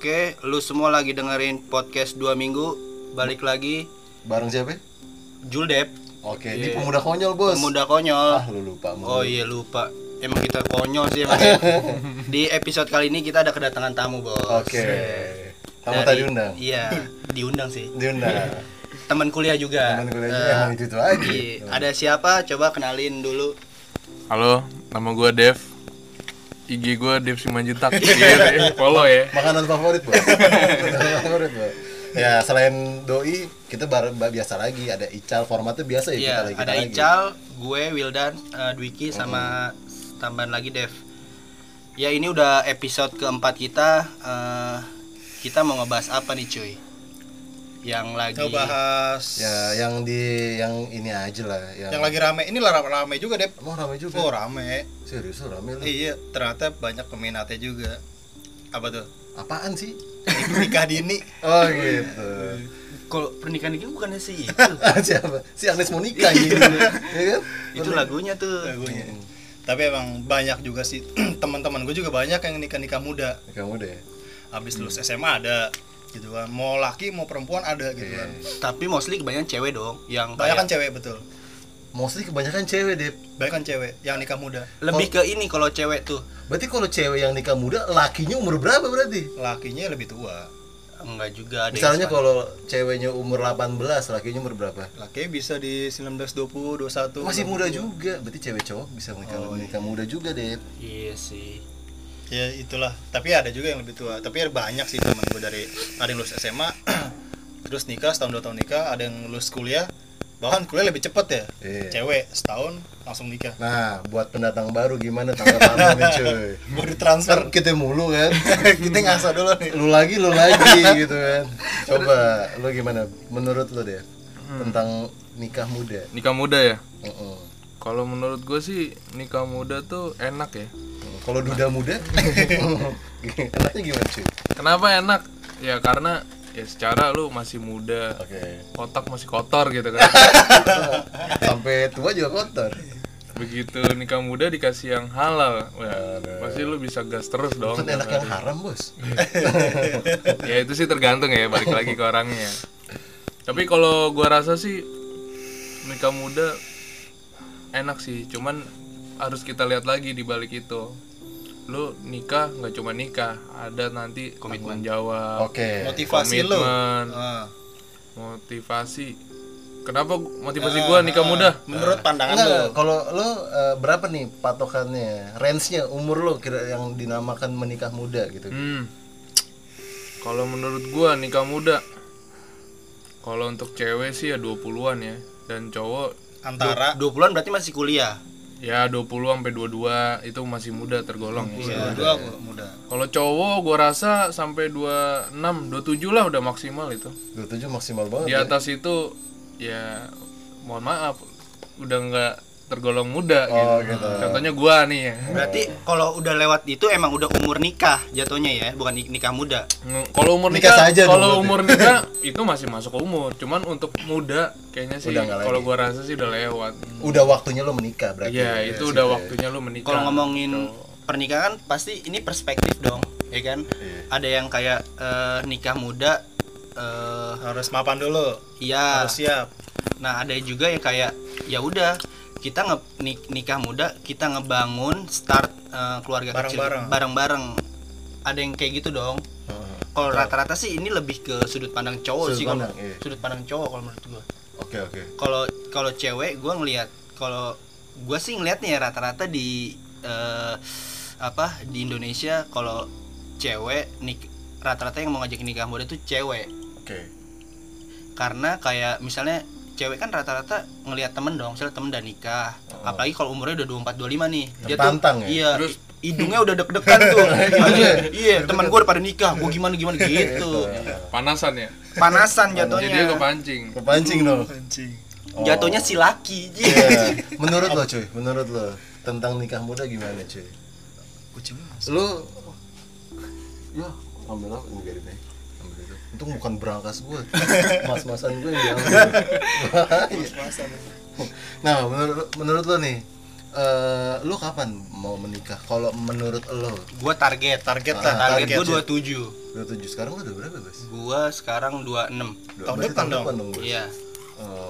Oke, lu semua lagi dengerin podcast dua minggu. Balik lagi, Bareng siapa? Juldep, Oke, ini Iya. pemuda konyol, Bos. pemuda konyol. Ah, lu lupa. mulu. Oh iya lupa. Emang kita konyol sih emang. Di episode kali ini kita ada kedatangan tamu, Bos. Oke. Kamu Dari- tadi undang. Iya, diundang sih. Diundang. Teman kuliah juga. Teman kuliah juga, emang itu-itu aja. iya. Ada siapa? Coba kenalin dulu. Halo, nama gue Dev. IG gue Dev Simanjuntak. Iya, follow ya. Makanan favorit. Makanan favorit, Bos. Ya, selain doi, kita bar ba- biasa lagi ada Ical formatnya biasa ya kita Iya, lagi. kita ada lagi. Ical, gue Wildan, eh, Dwiki sama tambahan lagi Dev. Ya ini udah episode keempat kita. eh, kita mau ngebahas apa nih cuy? Yang lagi ngebahas Ya, yang di yang ini aja lah, yang, yang lagi rame ini lah rame juga deh Emang ramai juga. oh rame Serius lu rame lu. iya ternyata banyak peminatnya juga apa tuh Apaan sih? nikah dini Oh, gitu. kalau pernikahan ini bukannya sih itu, Siapa? Si Agnes mau nikah gitu. ya kan? itu lagunya tuh. lagunya tapi emang banyak juga sih teman-teman gue juga banyak yang nikah nikah muda Kamu deh. habis lulus SMA ada gitu kan mau laki mau perempuan ada gitu Iya. kan Tapi mostly kebanyakan cewek dong, yang banyak kan kayak- cewek betul Mostly kebanyakan cewek, Dep. banyak kan cewek yang nikah muda lebih ke ini kalau cewek tuh Berarti kalau cewek yang nikah muda, lakinya umur berapa berarti? lakinya lebih tua enggak juga ada Misalnya kalau ceweknya umur 18, lakinya umur berapa? laki bisa di 19 20 21 Masih muda 22. juga. Berarti cewek cowok bisa menikah, Oh, iya. menikah muda juga, Dep. Iya sih. Ya itulah tapi ada juga yang lebih tua tapi ada banyak sih teman gue dari ada yang lulus SMA terus nikah setahun dua tahun nikah ada yang lulus kuliah bahkan kuliah lebih cepet ya Iya. cewek setahun langsung nikah Nah, buat pendatang baru gimana tanggapan nih, cuy? baru transfer Kan kita mulu kan. kita ngasah dulu nih Lu lagi, lu lagi gitu kan. Coba lu gimana? Menurut lu deh tentang nikah muda. Nikah muda ya. Heeh. Kalau menurut gue sih nikah muda tuh enak ya. Kalau duda muda, enaknya gimana cuy? Kenapa enak? Ya karena ya secara lu masih muda, Oke. otak masih kotor gitu kan. Sampai tua juga kotor. Begitu nikah muda dikasih yang halal, wah, pasti lu bisa gas terus dong. Kan enak yang haram bos. ya itu sih tergantung ya, balik lagi ke orangnya. Tapi kalau gua rasa sih nikah muda enak sih, cuman harus kita lihat lagi di balik itu. Lu nikah nggak cuma nikah, ada nanti komitmen jawab, Oke. motivasi lu komitmen, Ah. motivasi. Kenapa motivasi gua nikah muda? menurut pandangan Enggak, lu kalau lo eh, berapa nih patokannya, range-nya umur lo kira yang dinamakan menikah muda gitu. Hmm. Kalau menurut gua nikah muda kalau untuk cewek sih ya 20-an ya dan cowok antara 20-an berarti masih kuliah. Ya 20 sampai 22 itu masih muda tergolong ya. dua gua muda Kalau cowok gua rasa sampai 26, 27 lah udah maksimal itu. 27 maksimal banget. Di ya. atas itu ya mohon maaf udah nggak tergolong muda Oh, gitu. gitu. Contohnya gua nih ya. Berarti kalau udah lewat itu emang udah umur nikah jatuhnya ya, bukan nik- nikah muda. Kalau umur Nikah nikah, saja kalau umur nikah itu masih masuk umur. Cuman untuk muda kayaknya sih kalau gua rasa sih udah lewat. Udah waktunya lo menikah berarti. Iya, ya, itu situ udah ya. waktunya lu menikah. Kalau ngomongin Gitu. pernikahan pasti ini perspektif dong, ya kan? Iya. Ada yang kayak eh, nikah muda eh harus mapan dulu iya. harus siap Nah, ada juga yang kayak ya udah kita nge nik- nikah muda, kita ngebangun start eh, keluarga kecil Bareng-bareng. Ada yang kayak gitu dong. Heeh. Kalau rata-rata sih ini lebih ke sudut pandang cowok Sudut sih kalau iya. sudut pandang cowok kalau menurut gua. Oke, oke. Kalau kalau cewek gua ngelihat kalau gua sih ngelihatnya ya rata-rata di eh, apa di Indonesia kalau cewek nik rata-rata yang mau ngajak nikah muda tuh cewek Oke. karena kayak misalnya cewek kan rata-rata ngelihat temen dong misalnya temen udah nikah apalagi kalau umurnya udah 24 25 nih dia tuh Tertantang ya? iya Terus- hidungnya udah deg-degan tuh Anjir, iya teman gue udah pada nikah gue gimana gimana gitu panasan ya. panasan Jadi dia jatuhnya kepancing. Kepancing dong. Oh. jatuhnya si laki Ji. Iya. Menurut lo cuy, menurut lo tentang nikah muda gimana cuy? kucing Lu ya ambil apa ini biarin aja. Ambil itu. Bukan berangkas gue, mas-masan gue yang pasan Nah, menurut menurut lo nih, eh lu kapan mau menikah? Kalau menurut lo? Gua target, Target Ah, lah, target gua target. 27. 27 sekarang lu udah berapa, Bos? Gua sekarang 26. Dua- Tahun depan dong. Bos. Iya.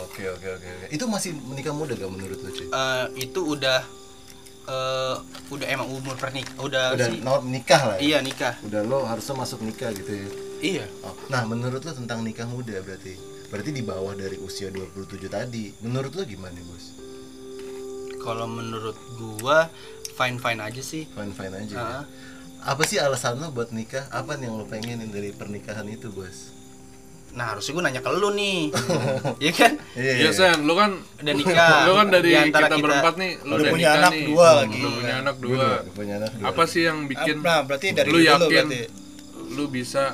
Oke oke oke oke. Itu masih menikah muda gak menurut lu, cuy? Eh, itu udah eh udah emang umur pernik udah, Udah sih nikah lah ya? iya nikah Udah lo harusnya masuk nikah gitu ya. Iya Oh, nah, menurut lo tentang nikah muda berarti? Berarti di bawah dari usia 27 tadi. Menurut lo gimana, Bos? kalau menurut gua fine fine aja sih Fine fine aja. ya? Ah. Apa sih alasan lo buat nikah? Apa yang lo pengenin dari pernikahan itu, Bos? nah harusnya gua nanya ke lu nih Iya kan Iya Sen, lu kan udah nikah lu kan dari Di antara kita, berempat nih, lu Udah udah punya nikah anak nih. dua lagi. Udah punya anak dua. dua, punya anak dua. Apa sih yang bikin Nah, berarti dari lu dulu yakin berarti. lu bisa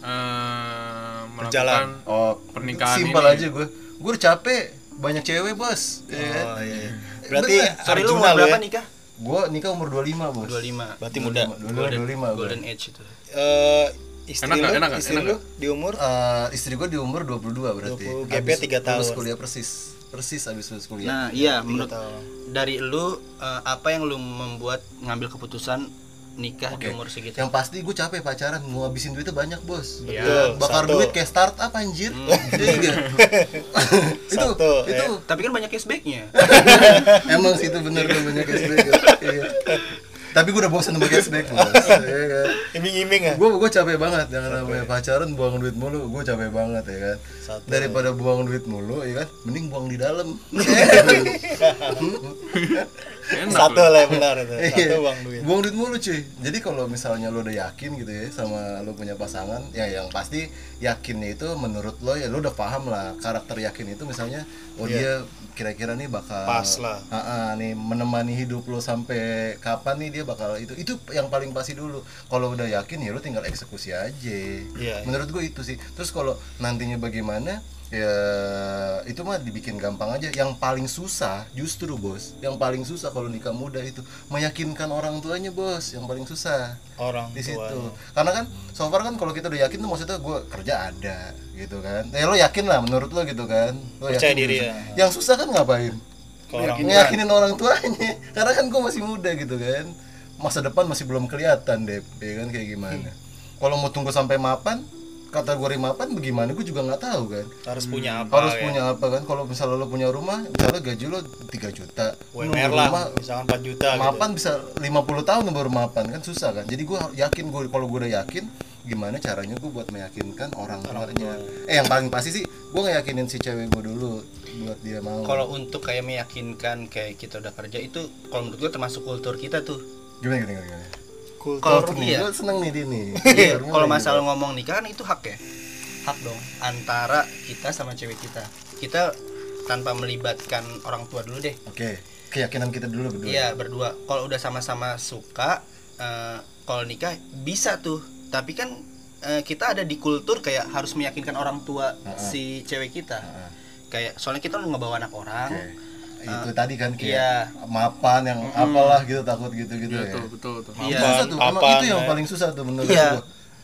eh, Berjalan. melakukan Oh, pernikahan simpel ini? aja gue. Gue udah capek, banyak cewek, Bos. Ya kan? Oh iya. iya. Berarti Bener. sorry lu umur berapa ya? nikah Gue nikah umur 25, Bos. 25 Berarti muda. 25, 25 gue. golden age itu Eh, istri Enak lu, nggak? Enak nggak? istri Enak lu di umur Eh, istri gue di umur 22 berarti. 20, gap-nya Habis tiga lulus tahun. kuliah persis. Persis abis lulus kuliah. nah iya menurut tahun. dari lu eh, apa yang lu membuat ngambil keputusan nikah di Oke. umur segitu Yang pasti gue capek pacaran, mau habisin duitnya banyak, Bos. Iya. Betul, Bakar satu. duit kayak startup anjir. Iya nggak? itu Satu, itu ya. tapi kan banyak cashbacknya emang sih itu bener tuh banyak cashback. Iya. Tapi gue udah bosan sama cashback, Bos. Iya kan? Iming-iming ya. gue gue capek banget yang namanya pacaran buang duit mulu gue capek banget ya kan Satu. daripada buang duit mulu ya kan mending buang di dalam enak Satu lah yang benar itu. Satu Iya. uang duit. buang duit mulu cuy jadi kalau misalnya lo udah yakin gitu ya sama lo punya pasangan ya yang pasti yakinnya itu menurut lo ya lo udah paham lah karakter yakin itu misalnya oh Iya. dia kira-kira nih bakal Pas lah. Ah, ah, nih menemani hidup lo sampai kapan nih dia bakal itu itu yang paling pasti dulu kalau udah yakin ya lo tinggal eksekusi aja Iya. menurut gue itu sih terus kalau nantinya bagaimana ya itu mah dibikin gampang aja. Yang paling susah justru bos. Yang paling susah kalau nikah muda itu meyakinkan orang tuanya bos. Yang paling susah. Orang di situ. tuanya. karena kan so far kan kalau kita udah yakin tuh maksudnya gue kerja ada gitu kan. Eh lo yakin lah menurut lo gitu kan. Lo Percaya yakin diri gitu. ya. yang susah kan ngapain? Tua. ngeyakinin orang tuanya. Karena kan gue masih muda gitu kan. Masa depan masih belum kelihatan deh ya kan kayak gimana. Kalau mau tunggu sampai mapan kategori mapan bagaimana? Gue juga nggak tahu kan. Harus punya apa harus ya. punya apa kan? Kalau misalnya lo punya rumah misalnya gaji lo 3 juta. UMR lah, rumah, misalkan 4 juta gitu. mapan bisa 50 tahun baru mapan kan? Susah kan? Jadi gue yakin gue kalau gue udah yakin gimana caranya gue buat meyakinkan orang tuanya? eh yang paling pasti sih gue ngeyakinin si cewek gue dulu buat dia mau. Kalau untuk kayak meyakinkan kayak kita udah kerja itu kalau menurut gue termasuk kultur kita tuh. Gimana gimana gimana. Kalau iya. gue seneng nih dia nih. Iya, kalau masalah ngomong nikah kan itu hak ya? Hak dong antara kita sama cewek kita. Kita tanpa melibatkan orang tua dulu deh. Oke keyakinan kita dulu berdua. Iya berdua. Kalau udah sama-sama suka eh, kalau nikah bisa tuh. Tapi kan eh, kita ada di kultur kayak harus meyakinkan orang tua Ha-ha. si cewek kita. Heeh. kayak soalnya kita ngebawa anak orang Oke. Itu tadi kan kayak iya. mapan yang apalah gitu takut gitu gitu Iya, ya betul betul tuh. Iya. susah tuh Mapan, itu yang ya. paling susah tuh menurut Iya. gua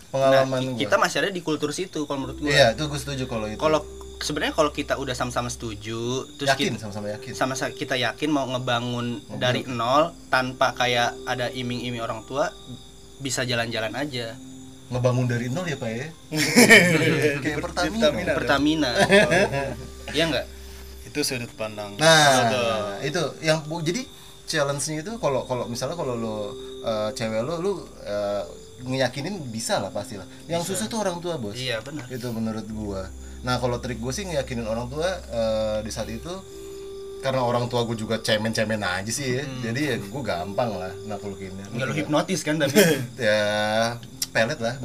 pengalaman Nah, gua. kita masih ada di kultur situ kalau menurut gue iya itu gue setuju kalau itu kalau sebenarnya kalau kita udah sama-sama setuju terus yakin kita, sama-sama yakin sama sa- kita yakin mau ngebangun dari nol tanpa kayak ada iming-iming orang tua bisa jalan-jalan aja ngebangun dari nol ya pak ya kayak Pertamina Pertamina. Pertamina ya enggak Itu sudut pandang. nah Betul. itu yang jadi challenge-nya itu kalau kalau misalnya kalau lo eh, cewek lo eh, ngeyakinin bisa lah pasti lah. Yang susah tuh orang tua bos. Iya benar. Itu menurut gua. Nah kalau trik gue sih ngeyakinin orang tua eh, di saat itu karena orang tua gue juga cemen-cemen aja sih ya. Jadi ya gue gampang lah naklukinnya. Enggak lu hipnotis kan tapi? Ya pelet lah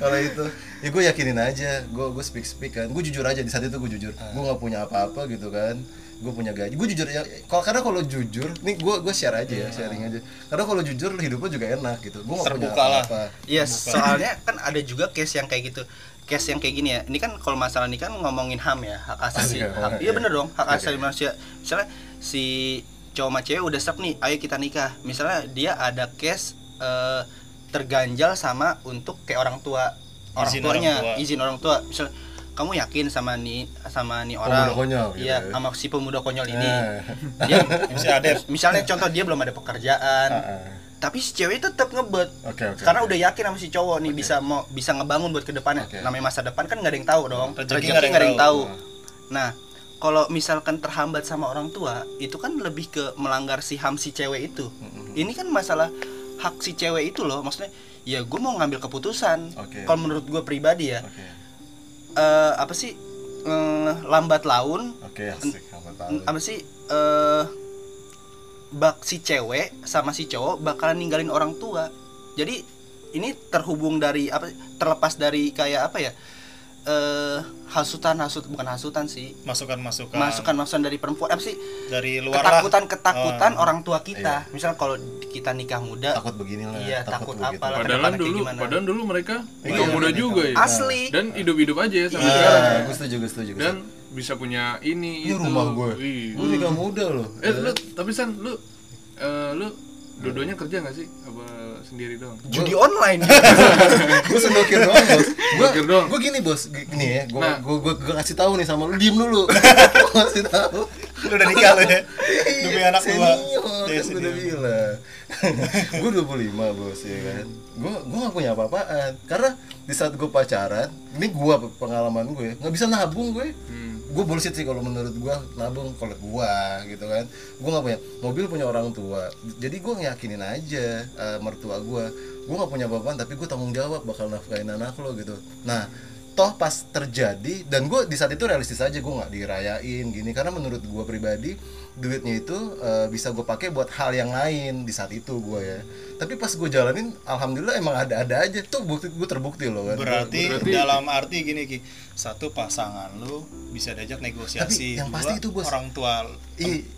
kalau itu ya gue yakinin aja gue gue speak speak kan gue jujur aja di saat itu gue jujur gue nggak punya apa-apa gitu kan gue punya gaji gue jujur ya kalau karena kalau jujur nih gue gue share aja ya sharing aja karena kalau jujur hidupnya juga enak gitu gue nggak punya lah. apa-apa Iya, soalnya kan ada juga case yang kayak gitu. Case yang kayak gini ya. Ini kan kalau masalah ini kan ngomongin HAM ya, hak asasi. Asik, hak- iya. iya bener dong, hak asasi manusia. Misalnya si cowok sama cewek udah stuck nih, ayo kita nikah. Misalnya dia ada case eh, terganjal sama untuk kayak orang tua orang Izin orang tuanya, tua. izin orang tua. Misalnya kamu yakin sama nih sama nih Pemuda orang konyol gitu iya ya. sama si pemuda konyol ini Eh. dia Adep. misalnya contoh dia belum ada pekerjaan Ah, ah. tapi si cewek tetap ngebet Oke oke. karena udah yakin sama si cowok nih bisa mau bisa ngebangun buat ke depannya Oke. namanya masa depan kan nggak ada yang tahu dong Rezeki nggak ada yang tahu nah kalau misalkan terhambat sama orang tua itu kan lebih ke melanggar si ham si cewek itu ini kan masalah hak si cewek itu loh maksudnya ya gue mau ngambil keputusan. Oke. kalau menurut gue pribadi ya. Oke. eh, apa sih eh, lambat laun. Oke asik apa sih eh bak si cewek sama si cowok bakalan ninggalin orang tua. Jadi ini terhubung dari apa terlepas dari kayak apa ya eh hasutan hasut bukan hasutan sih masukan-masukan masukan masukan dari perempuan apa sih dari luar lah ketakutan ketakutan Oh. orang tua kita misal kalau kita nikah muda Takut beginilah. Iya, takut begitu. apalah. Padahal dulu, gimana? padahal dulu mereka Iya, nikah muda juga ya. asli Dan hidup-hidup aja ya sampai Iya. Iya, gue setuju, gue setuju. Dan bisa punya ini ini itu. rumah gue. Gue nikah muda loh. Eh lu tapi San lu eh, lu dua-duanya kerja gak sih? Apa sendiri doang? judi online gue sendokir doang bos. Gue Sendokir doang. gue gini bos, gini ya. Gue Nah. gue gue gue kasih tahu nih sama lu, diem dulu. gue kasih tahu. lu udah nikah lu ya demi anak lu Pak. Senior, Iya, kan gue udah bilang Gue 25 bos ya kan Gue gue gak punya apa-apaan Karena di saat gue pacaran Ini gue pengalaman gue Gak bisa nabung gue Hmm. Gue bullshit sih kalau menurut gue nabung kalau gue gitu kan. Gue nggak punya mobil punya orang tua. Jadi gue ngeyakinin aja eh, mertua gue gue nggak punya apa-apaan tapi gue tanggung jawab bakal nafkahin anak lo gitu. Nah toh pas terjadi dan gue di saat itu realistis aja gue nggak dirayain gini. Karena menurut gue pribadi duitnya itu eh, bisa gue pakai buat hal yang lain di saat itu gue ya. Tapi pas gue jalanin alhamdulillah emang ada-ada aja. Tuh bukti gue terbukti loh kan. Berarti, Berarti- dalam arti gini ki. Satu pasangan lu bisa diajak negosiasi. Tapi yang Dua, pasti itu, Bos. orang tua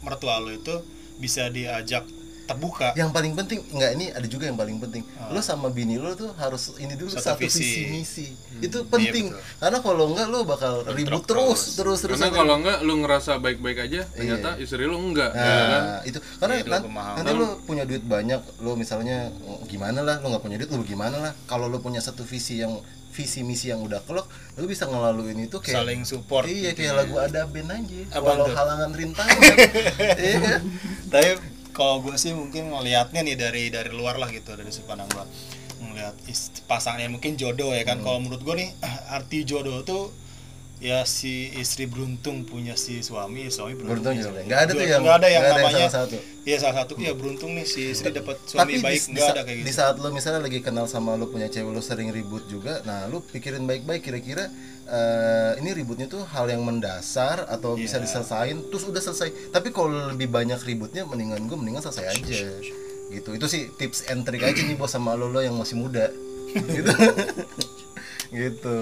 mertua lu itu bisa diajak terbuka yang paling penting enggak ini ada juga yang paling penting Ah. lo sama bini lo tuh harus ini dulu Satu satu, visi. visi misi itu penting betul. karena kalau enggak lo bakal ribut terus terus terus Karena kalau enggak lu ngerasa baik-baik aja, ternyata istri lu enggak, ya kan? nah itu karena Iya, itu nan- pemahaman. nanti lo punya duit banyak lo misalnya gimana lah lo nggak punya duit lo gimana lah kalau lo punya satu visi yang visi misi yang udah kelok lo bisa ngelaluin itu kayak saling support iya kayak lagu ada band aja Apaan walau tuh? halangan rintangan iya kan tapi kalau gue sih mungkin ngelihatnya nih dari dari luar lah gitu dari sudut pandang gue ngelihat ist- pasangannya mungkin jodoh ya kan. Kalau menurut gue nih arti jodoh tuh ya si istri beruntung punya si suami suami beruntung, Beruntung suami. Nggak ada tuh yang- nggak ada yang nggak ada yang namanya salah satu. iya salah satu ya beruntung nih si istri dapat suami tapi baik. di, di, nggak ada kayak di gitu. saat lo misalnya lagi kenal sama lo punya cewek lo sering ribut juga nah lo pikirin baik-baik kira-kira eh, ini ributnya tuh hal yang mendasar atau bisa Iya. diselesain terus udah selesai. Tapi kalau lebih banyak ributnya mendingan gue mendingan selesai aja. gitu. Itu sih tips and trick aja nih bos sama lo lo yang masih muda. Gitu. Gitu.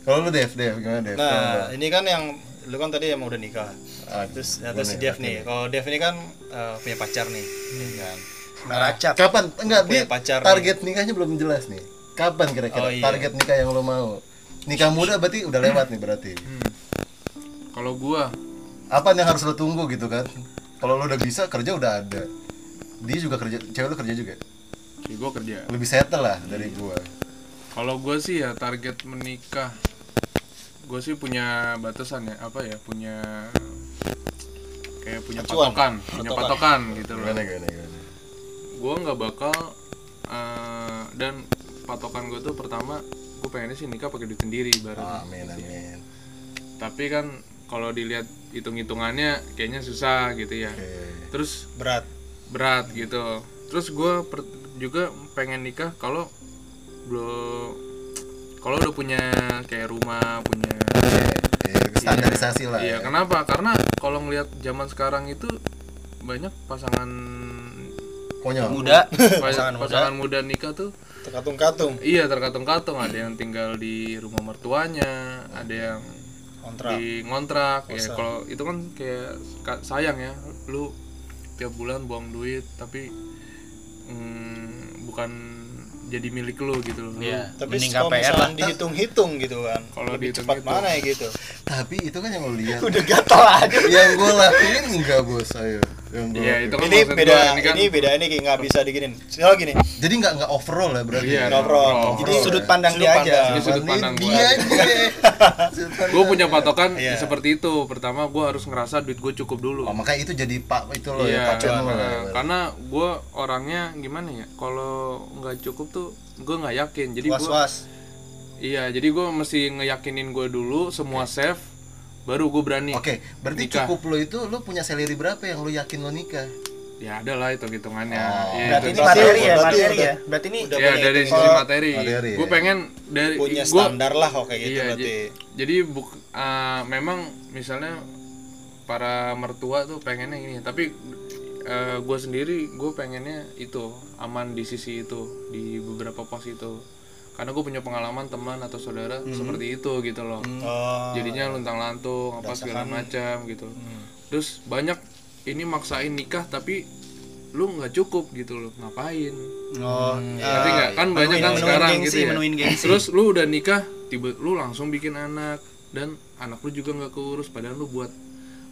Kalau lo Dev Dev gimana Dev? Nah ini kan yang lu kan tadi emang udah nikah. Ah, terus gua terus si nih, Dev nih. Kalau Dev ini kan eh, punya pacar nih ya kan? Naracap kapan? Enggak dia pacar target nikahnya belum jelas nih. Kapan kira-kira? Oh, iya. target nikah yang lo mau nikah muda berarti udah lewat nih berarti. Kalau gua apa yang harus lo tunggu gitu kan? Kalau lo udah bisa kerja udah ada. Dia juga kerja cewek lo kerja juga? ya gua kerja. lebih settle lah dari gua. Kalau gua sih ya target menikah gue sih punya batasan ya apa ya punya kayak punya Acuan. patokan punya Patokan. patokan gitu loh. Gimana gimana gimana? Gue nggak bakal eh, dan patokan gue tuh pertama gue pengennya sih nikah pakai duit sendiri ibaratnya amin amin. Tapi kan kalau dilihat hitung-hitungannya kayaknya susah gitu ya. Oke. Terus berat. Berat gitu. Terus gue juga pengen nikah kalau belum kalau udah punya kayak rumah punya Oke, oke, standarisasi lah iya ya. kenapa? Karena kalau ngelihat zaman sekarang itu banyak pasangan konyol muda. Pasangan, Pasangan muda. muda nikah tuh terkatung-katung. Iya terkatung-katung. Ada yang tinggal di rumah mertuanya ada yang kontrak di ngontrak. Ya kalau itu kan kayak ka- sayang ya. Lu tiap bulan buang duit tapi mm, bukan jadi milik lu gitu loh. Lu- Iya. tapi Mending kalau KPR lah. dihitung-hitung gitu kan Kalau lebih cepat mana ya gitu. Tapi itu kan yang lo lihat. Udah gatal aja. Yang gue lakuin enggak bos ayo. gua Iya, itu kan ini beda gua, ini, kan beda ini nggak bisa diginin soalnya gini Jadi nggak nggak overall ya berarti. Iya, ya? nggak pro overall. jadi sudut pandang sudut dia pandang. aja. Ini sudut Ini pandang gua. dia. Sudut pandang. gue punya patokan Iya. seperti itu pertama gue harus ngerasa duit gue cukup dulu Oh, makanya itu jadi pak itu loh iya ya pacuan lo. karena, karena gue orangnya gimana ya kalau nggak cukup tuh gue nggak yakin jadi was gue was iya jadi gue mesti ngeyakinin gue dulu semua save baru gue berani Oke, berarti Nikah. cukup lo itu lo punya salary berapa yang lo yakin lo nikah? ya ada lah hitung hitungannya Oh. ya, berarti itu. ini Berarti- materi ya berarti materi ya berarti ini udah ya dari sisi materi, materi, gue ya. pengen dari punya gua- standar lah kok kayak gitu iya, berarti jadi buk, uh, memang misalnya para mertua tuh pengennya ini tapi gue sendiri gue pengennya itu aman di sisi itu di beberapa pos itu karena gue punya pengalaman teman atau saudara seperti itu gitu loh. Oh. Jadinya luntang lantung apa segala macam gitu. Terus banyak ini maksain nikah tapi lu nggak cukup gitu loh. Ngapain? Oh Ngerti nggak? kan banyak kan menuin sekarang gengsi, gitu ya. menuin gengsi. terus lu udah nikah tiba lu langsung bikin anak dan anak lu juga nggak keurus. Padahal lu buat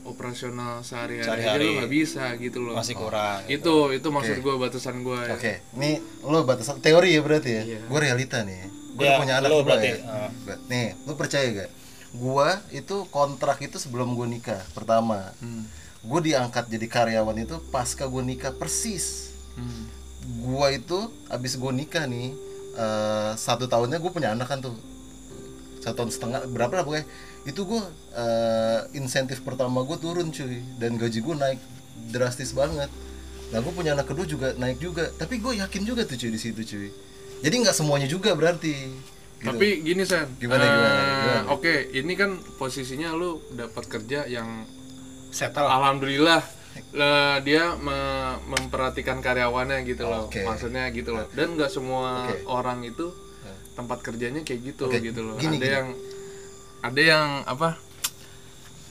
operasional sehari-hari aja lu nggak bisa gitu loh masih kurang itu itu maksud gua batasan gua ya. Oke, ini lo batasan teori ya berarti ya. Iya. Gue realita nih. Gue Ya, punya anak berarti, ya. ah. Nih, lo percaya gak? Gua itu kontrak itu sebelum gue nikah pertama. Hmm. Gue diangkat jadi karyawan itu pasca gue nikah persis. Hmm. Gua itu abis gue nikah nih eh, satu tahunnya gue punya anak kan tuh satu tahun setengah berapa lah pokoknya itu gue insentif pertama gue turun cuy. Dan gaji gue naik drastis banget. Nah gue punya anak kedua juga naik juga. Tapi gue yakin juga tuh cuy di situ cuy. Jadi nggak semuanya juga berarti. Gitu. tapi gini sen. Gimana, gimana, Eh, gimana? oke ini kan posisinya lu dapat kerja yang settle. Alhamdulillah eh, dia me- memperhatikan karyawannya gitu loh. Oke. maksudnya gitu loh. Dan nggak semua Oke. orang itu tempat kerjanya kayak gitu Oke, gitu loh. gini, ada gini. yang ada yang apa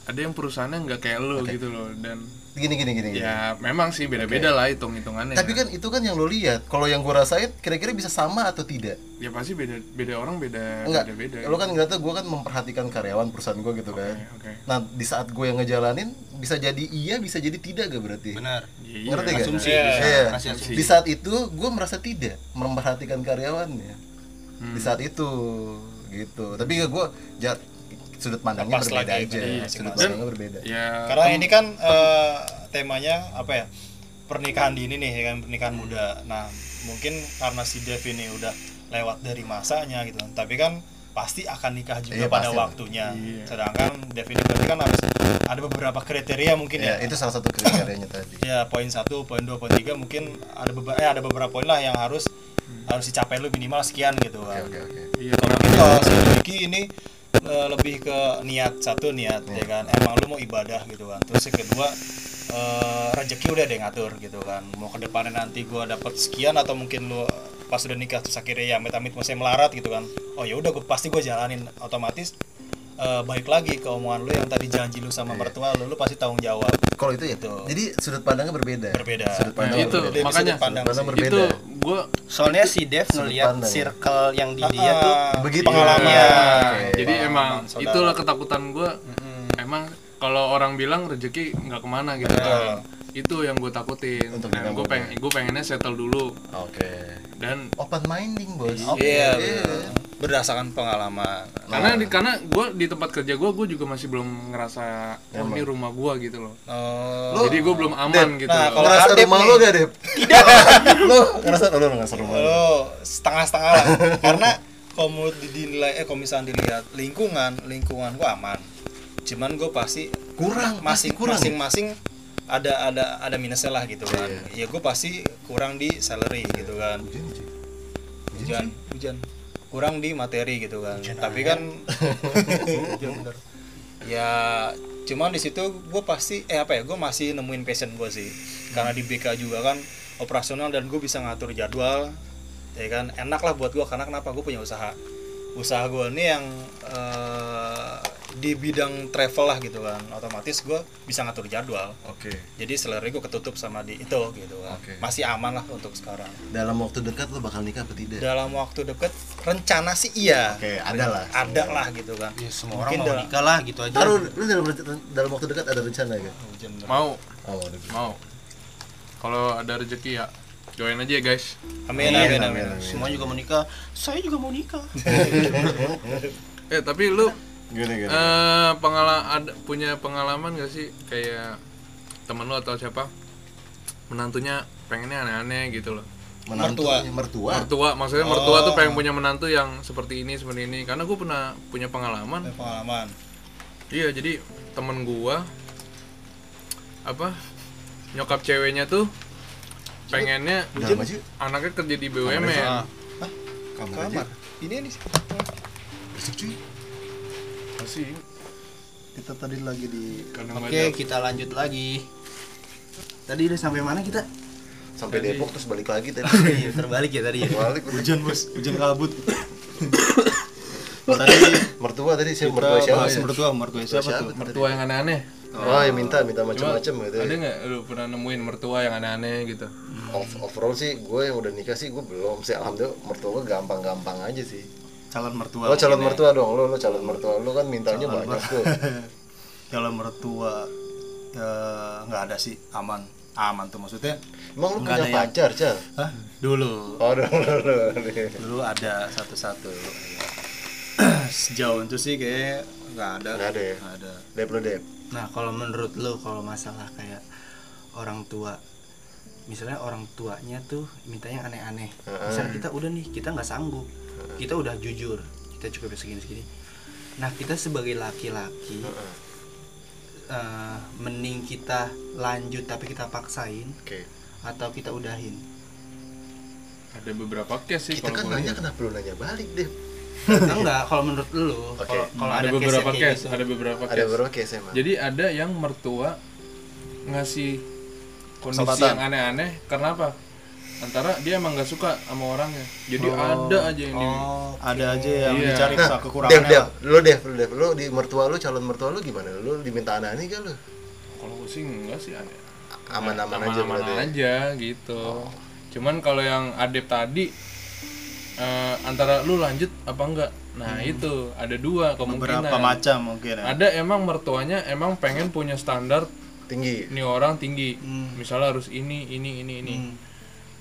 ada yang perusahaannya nggak kayak lo gitu loh dan gini gini gini, gini. ya memang sih beda-beda lah hitung hitungannya tapi kan itu kan yang lo lihat kalau yang gue rasain kira-kira bisa sama atau tidak ya pasti beda beda orang beda enggak beda beda lo kan ngeliatnya gue kan memperhatikan karyawan perusahaan gue gitu kan oke nah di saat gue yang ngejalanin bisa jadi iya bisa jadi tidak gak berarti benar Iya, ngerti gak? asumsi Iya. bisa. Iya. Masih asumsi. Di saat itu gue merasa tidak memperhatikan karyawannya. Hmm. Di saat itu gitu. Tapi ya gue sudut pandangnya Lepas berbeda lagi, aja. bener, Sudut masing-masing. pandangnya berbeda. ya karena ini kan eh, temanya apa ya pernikahan dini nih ya kan pernikahan muda nah mungkin karena si Dev ini udah lewat dari masanya gitu kan tapi kan pasti akan nikah juga Iya, pada pasti. waktunya Iya. sedangkan Dev ini berarti kan harus ada beberapa kriteria mungkin Ya, ya itu salah satu kriterianya tadi. ya poin satu poin dua poin tiga mungkin ada beberapa eh, ada beberapa poin lah yang harus harus dicapai lu minimal sekian gitu Oke kan oke oke. iya kalau mungkin kalau si ini eh, lebih ke niat satu niat ya kan? Emang lu mau ibadah gitu kan. Terus yang kedua eh, rezeki udah ada yang ngatur gitu kan. Mau ke depannya nanti gua dapat sekian atau mungkin lu pas udah nikah terus akhirnya ya amit-amit masih melarat gitu kan. Oh ya udah gua pasti gua jalanin otomatis eh, balik lagi ke omongan lu yang tadi janji lu sama mertua lu lu pasti tanggung jawab Kalau itu ya. Gitu. Jadi sudut pandangnya berbeda. Berbeda. Sudut Nah, pandang itu berbeda. Makanya sudut pandang sudut pandang berbeda. itu gua soalnya si Dev ngelihat pandang. circle yang di dia tuh Ah, begitu. pengalaman Iya, Oke. jadi emang saudara. itulah ketakutan gue emang kalau orang bilang rezeki nggak ke mana gitu kan itu yang gue takutin Untuk dan gue pengen gue pengennya settle dulu Oke. dan Open minding, Bos. iya Iya. bener. berdasarkan pengalaman karena di karena gue di tempat kerja gue gue juga masih belum ngerasa oh ini rumah gue gitu loh Oh, jadi gue belum aman gitu nah, kalau Ngerasa rumah lo gak, Dep? Tidak. lo ngerasa lo ngerasa rumah lo. lo setengah-setengah lah karena kalau menurut dinilai eh kalau misalnya dilihat lingkungan lingkungan gua aman cuman gue pasti Kurang, pasti masing kurang masing-masing ada ada ada minusnya lah gitu kan. Iya. ya gue pasti kurang di salary gitu kan. Hujan, hujan hujan. kurang di materi gitu kan. Tapi kan ya cuman di situ gue pasti eh apa ya gue masih nemuin passion gue sih. Karena di BK juga kan operasional dan gue bisa ngatur jadwal ya kan. Enak lah buat gue karena kenapa? Gue punya usaha. Usaha gue ini yang eh, di bidang travel lah gitu kan otomatis gue bisa ngatur jadwal Oke. jadi salary gue ketutup sama di itu gitu kan Oke. masih aman lah untuk sekarang Dalam waktu dekat lo bakal nikah apa tidak? dalam waktu deket rencana sih iya Oke, ada lah. ada lah gitu kan ya semua orang Mungkin mau dalam- nikah lah gitu aja Taruh, lu dalam, dalam waktu dekat ada rencana gak? hujan bener. mau Oh, ada. mau kalau ada rezeki ya join aja ya guys Amin amin amin. Semua juga mau nikah. Saya juga mau nikah. eh tapi lu Gini gini. eh pengala ada punya pengalaman gak sih kayak temen lu atau siapa menantunya pengennya aneh-aneh gitu loh Menantu, mertua. mertua. mertua maksudnya mertua tuh pengen punya menantu yang seperti ini seperti ini karena gue pernah punya pengalaman Ada Pengalaman. iya jadi temen gua apa nyokap ceweknya tuh pengennya anaknya kerja di BUMN Hah? Kamar aja. Kamar. Ini ini sih. Berisik cuy. Masih Kita tadi lagi di karena Oke, ada- kita lanjut lagi. Tadi udah sampai mana kita? Sampai Depok terus balik lagi tadi. Iya, terbalik ya tadi ya. Balik hujan bos, hujan kabut. tadi Mertua tadi siapa? Mertua siapa? bahas mertua, mertua siapa Siapa tuh? mertua yang aneh-aneh Oh, ya minta minta macam-macam gitu. ada nggak lu pernah nemuin mertua yang aneh-aneh gitu Off- overall sih gue yang udah nikah sih gue belum sih alhamdulillah mertua gue gampang-gampang aja sih. Calon mertua. Lo calon mungkin mertua dong, lo lo calon mertua lo kan mintanya banyak tuh. ya. Calon mertua ya nggak ada sih, aman. Aman tuh maksudnya. Emang lo Nggak punya ada yang- pacar, Cal? Hah? Dulu. Oh, dong. Dulu ada satu-satu. Sejauh itu sih kayak nggak ada. Nggak ada ya? Nggak ada. Dep lo dep. Nah, kalau menurut lu kalau masalah kayak orang tua misalnya orang tuanya tuh minta yang aneh-aneh. Misalnya kita udah nih, kita nggak sanggup. Kita udah jujur, kita cukup segini-segini. Nah, kita sebagai laki-laki eh, mending kita lanjut tapi kita paksain Oke. atau kita udahin. ada beberapa case sih Kita kalau kan nanya lihat. kenapa lo nanya balik dep? Enggak, kalau menurut lu, Oke. kalau kalau ada, ada, beberapa case, case, gitu. ada beberapa Ada case. berapa case emang? Jadi ada yang mertua ngasih kondisi Kesempatan. yang aneh-aneh karena apa? Antara dia emang nggak suka sama orangnya. Jadi ada aja yang di Oh, Ada aja yang Iya. dicari Nah, nah, kekurangannya. Dep, lah. lo Dep, lo Dep, lo di mertua lo, calon mertua lo gimana? Lo diminta aneh kan lo? kalau gue sih enggak sih aneh. Aman-aman aja Aman-aman berarti. ya? aja gitu. Cuman kalau yang adep tadi eh, antara lu lanjut apa enggak? Nah, itu ada dua kemungkinan. Beberapa macam mungkin ya. Ada emang mertuanya emang pengen punya standar Tinggi. ini orang tinggi. Hmm. Misalnya harus ini ini ini ini.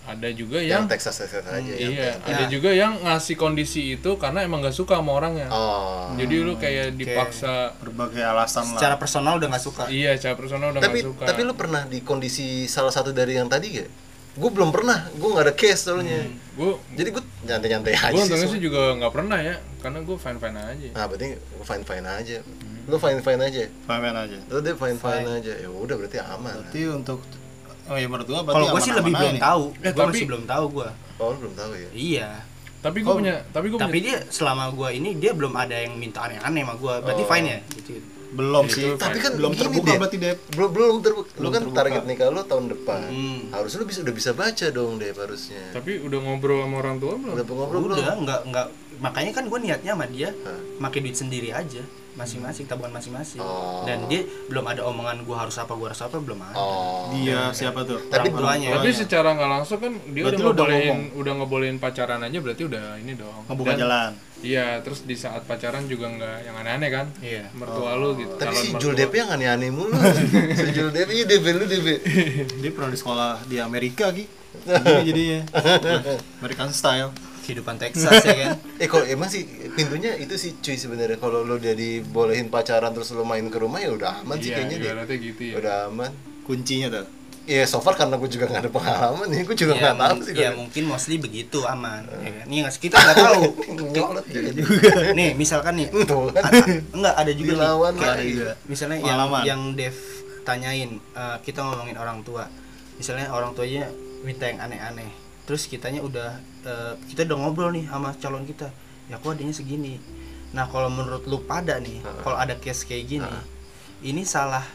Ada juga yang Yang Texas Texas aja. yang Iya, Texas. ada juga yang ngasih kondisi itu karena emang gak suka sama orangnya. Oh. Jadi lu kayak dipaksa Berbagai alasan lah. secara personal udah nggak suka. iya, cara personal udah tapi gak suka. tapi lu pernah di kondisi salah satu dari yang tadi gak? Gue belum pernah, gue nggak ada case soalnya. gue Jadi gue nyantai-nyantai aja gue sih. untungnya sih juga nggak pernah ya, karena gue fine fine aja. Nah berarti gue fine fine aja. Lu fine fine aja. Pamen aja. Lu dia fine fine aja. Ya udah berarti aman. Berarti untuk Oh ya mertua berarti Kalau gue sih lebih belum tahu. Eh, gue tapi- masih belum tahu gue. Oh lu belum tahu ya? Iya. Tapi gue punya, tapi gue Tapi punya. dia selama gue ini dia belum ada yang minta aneh-aneh sama gue. Berarti Oh. fine ya. Gitu. Belum sih. Tapi kan belum gini, terbuka Dep. berarti Dep. Belum belum terbuka. Lu kan terbuka. target nikah lu tahun depan. Hmm. Harusnya lu bisa udah bisa baca dong deh harusnya. Tapi udah ngobrol sama orang tua belum? Udah ngobrol belum? Udah nggak nggak makanya kan gue niatnya sama dia Hah. pakai duit sendiri aja masing-masing tabungan masing-masing Oh. dan dia belum ada omongan gue harus apa gue harus apa belum ada Oh. Dia siapa tuh? Tapi Orang tuanya. Tapi secara nggak langsung kan dia Berarti udah ngebolehin, udah ngebolehin pacaran aja berarti udah ini dong. ngebuka Dan- jalan. Iya, terus di saat pacaran juga nggak yang aneh-aneh kan? Iya. Mertua lu gitu. Tapi si. Jul DP yang aneh-aneh mulu. si Jul DP, iya DP lu DP. Dia pernah di sekolah di Amerika. Gini jadinya. American style. Kehidupan Texas ya kan Eh kalau emang sih pintunya itu sih cuy sebenarnya kalau lu udah dibolehin pacaran terus lu main ke rumah ya udah aman sih Iya, kayaknya deh. gitu ya. Udah aman. Kuncinya tuh. Iya so far karena gue juga gak ada pengalaman nih, gue juga ya, gak tahu sih. ya kalau- mungkin mostly begitu aman ya kan Iya nggak sih? kita nggak tahu Nyolot juga. nih misalkan nih Tuh kan. enggak ada juga nih Dilawan kayak lagi. juga. misalnya yang Pengalaman. yang Dev tanyain eh, kita ngomongin orang tua misalnya orang tuanya minta yang aneh-aneh terus kitanya udah eh, kita udah ngobrol nih sama calon kita ya kok adanya segini nah kalau menurut lu pada nih kalau ada case kayak gini ini salah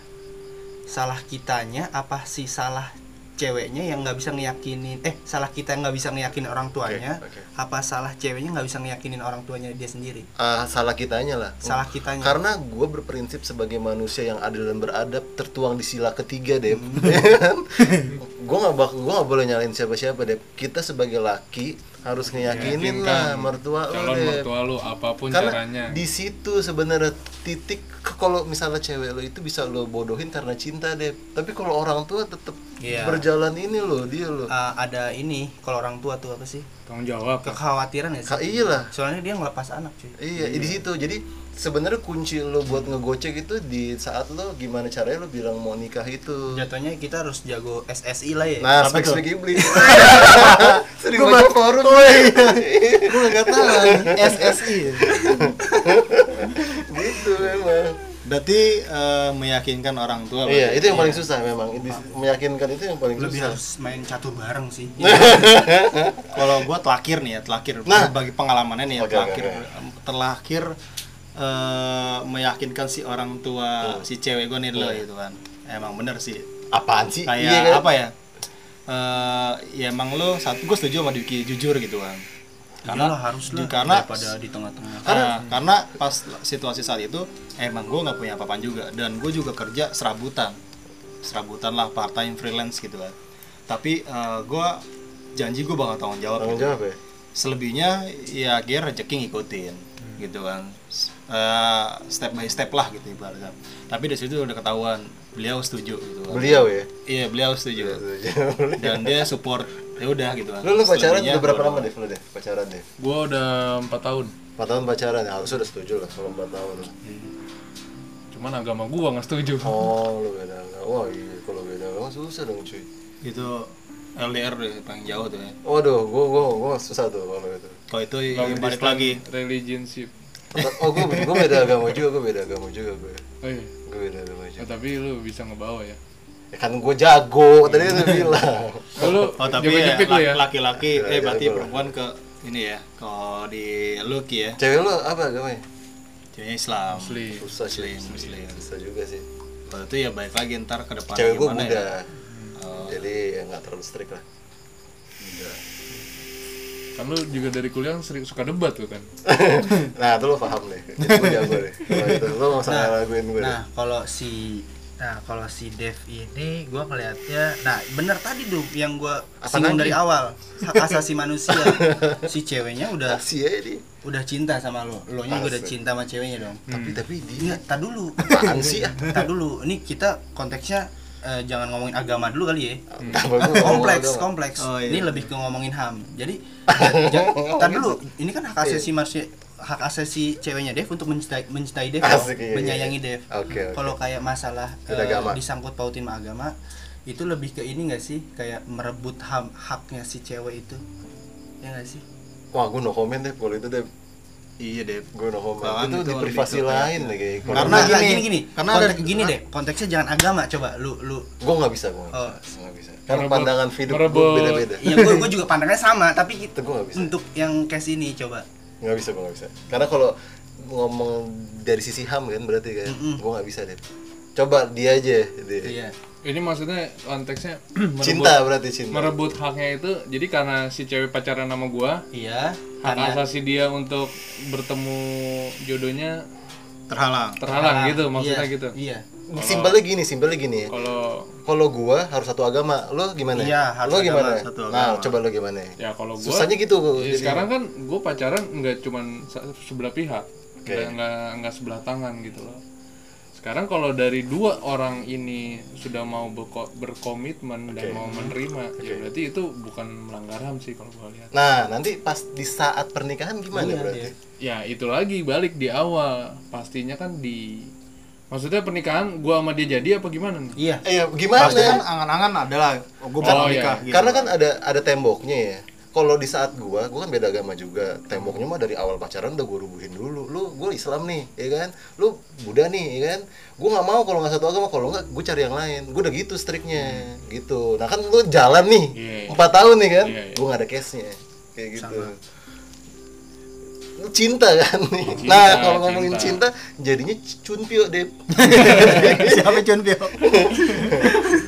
salah kitanya apa sih salah ceweknya yang nggak bisa ngeyakinin eh salah kita yang nggak bisa ngeyakinin orang tuanya oke. apa salah ceweknya nggak bisa ngeyakinin orang tuanya dia sendiri Ah, salah kitanya lah. salah kitanya Karena gue berprinsip sebagai manusia yang adil dan beradab tertuang di sila ketiga deh. Hmm. gue nggak bak gue nggak boleh nyalain siapa-siapa deh. Kita sebagai laki harus ngeyakinin lah mertua lo calon Dep. mertua lu apa pun Karena caranya. di situ sebenarnya titik kalau misalnya cewek lo itu bisa lo bodohin karena cinta deh. Tapi kalau orang tua tetap Iya. berjalan ini loh dia loh Ah, ada ini kalau orang tua tuh apa sih tanggung jawab kekhawatiran ya sih iya lah soalnya dia ngelepas anak cuy Iya, di situ. Jadi sebenarnya kunci lo buat ngegocek itu di saat lo gimana caranya lo bilang mau nikah itu. jatuhnya kita harus jago SSI lah ya Nah, spek spek iblis. Sering baca forum. gue nggak tahu SSI gitu memang. Berarti eh, meyakinkan orang tua Iya, berarti. itu yang paling susah memang. Ini- Meyakinkan itu yang paling lebih susah. harus main catur bareng sih kalau gua telakir nih ya telakir Nah. bagi pengalamannya nih ya Oke, telakir oke, telakir eh, meyakinkan si orang tua Hmm. si cewek gue nih dulu gitu kan emang bener sih Apaan sih? kayak Iya kan? apa ya Eh ya emang lo satu gue setuju sama Diki jujur gitu kan karena harus lah karena daripada di tengah-tengah. Karena karena pas situasi saat itu emang gue nggak punya apa-apa juga. Dan gue juga kerja serabutan. Serabutan lah part time freelance gitu kan. Tapi gue janji gue bakal tanggung jawab Tanggung gitu. jawab ya? selebihnya ya dia rezeki ngikutin gitu kan. Eh, step by step lah gitu ibaratnya. Tapi dari situ udah ketahuan beliau setuju gitu kan. Beliau ya? iya beliau setuju. Dan dia support ya udah gitu kan Lu lu pacaran udah berapa lama deh? Lu deh pacaran deh. gua udah empat tahun 4 tahun pacaran ya, harusnya udah setuju lah kalau 4 tahun. cuman agama gua nggak setuju Oh, lu beda agama. Wah, iya kalau beda agama susah dong cuy. itu LDR deh paling jauh tuh ya Waduh, gua gua gua susah tuh kalau itu. kalau itu ya Long balik lagi relationship Oh, gua, gua beda agama juga, gua beda agama juga gue. oh, iya. Gua beda agama juga. tapi lu bisa ngebawa ya Ya kan gua jago, tadi udah bilang. oh, lu oh tapi ya, ya laki-laki Iya, eh berarti jago. perempuan ke ini ya kalau di Lucky ya Cewek lu apa agamanya? ceweknya Islam Muslim. Susah sih. Muslim, Muslim. Susah juga sih. kalau itu ya balik lagi ntar ke depan Cewek gimana Buddha. ya Oh. Jadi ya nggak terlalu strict lah. kan lu juga dari kuliah sering suka debat tuh kan nah, itu lu paham deh. Jadi gua jago deh. Kalau itu lu nggak usah ngelakuin gue deh. nah kalau si nah kalau si Dev ini gua ngelihatnya nah bener tadi tuh yang gua Apa singgung dari awal. Hak asasi manusia. Si ceweknya udah aja dia. udah cinta sama lo. Lo nya udah cinta sama ceweknya dong. Tapi tapi dia tak dulu. apaan sih ah? tak dulu. Ini kita konteksnya eh, jangan ngomongin agama dulu kali ya. Ngomong kompleks agama? kompleks. Oh, iya. ini lebih ke ngomongin ham jadi ja- tar dulu. Ini kan hak asasi manusia hak asasi ceweknya Dev untuk mencintai mencintai Dev Asik, iya, iya. menyayangi Dev Oke, oke. kalau kayak masalah agama. disangkut pautin sama agama itu lebih ke ini gak sih kayak merebut ham haknya si cewek itu ya gak sih Wah, gua no comment deh kalau itu deh. iya deh Gue no comment. Bahkan itu itu di privasi kayak- lain lagi. Kalau Karena Nah, gini, gini gini karena konteks, ada- gini deh konteksnya jangan agama coba lu lu gue nggak bisa, gue nggak Oh. bisa. Nggak bisa. Karena Merebut- pandangan hidup gue beda-beda. Iya, gue gue juga pandangnya sama, tapi Itu gue nggak bisa. untuk yang case ini coba. Nggak bisa, gue nggak bisa. Karena kalau ngomong dari sisi ham kan berarti kan, Mm-mm. gue nggak bisa deh. Coba dia aja, dia. Iya. ini maksudnya konteksnya merebut, Cinta berarti cinta. merebut haknya itu jadi karena si cewek pacaran sama gua Iya. hak Karena asasi dia untuk bertemu jodohnya terhalang terhalang Ah, gitu maksudnya iya, gitu Iya. Simpelnya gini, simpelnya gini ya. kalau Kalau gua harus satu agama, lo gimana? Iya, harus lo gimana? agama, satu Nah, agama. coba lo gimana? ya kalau gua Susahnya gitu. ya jadi. sekarang kan gua pacaran nggak cuman sa- sebelah pihak Oke. nggak nggak sebelah tangan gitu loh sekarang kalau dari dua orang ini sudah mau berko- berkomitmen dan Oke. mau menerima ya Oke. berarti itu bukan melanggar ham sih kalau gua lihat Nah, nanti pas di saat pernikahan gimana Iya, berarti? iya. ya itu lagi balik di awal pastinya kan di maksudnya pernikahan gua sama dia jadi apa gimana nih Iya. Eh, ya, gimana? pasti kan angan-angan adalah oh, gue Oh, bakal iya. nikah gitu Karena kan ada ada temboknya ya. Kalau di saat gua, gua kan beda agama juga. Temboknya mah dari awal pacaran udah gua rubuhin dulu. Lu gua Islam nih, ya kan? Lu Buddha nih, ya kan? Gua nggak mau kalau nggak satu agama, kalau nggak gua cari yang lain. Gua udah gitu striknya, gitu. Nah kan lu jalan nih, Iya, iya. empat tahun nih kan? Iya, iya. Gua nggak ada case-nya, kayak gitu. Lu cinta kan nih. Cinta, nah kalau ngomongin cinta. cinta, jadinya cunpio deh. siapa Chun Pyo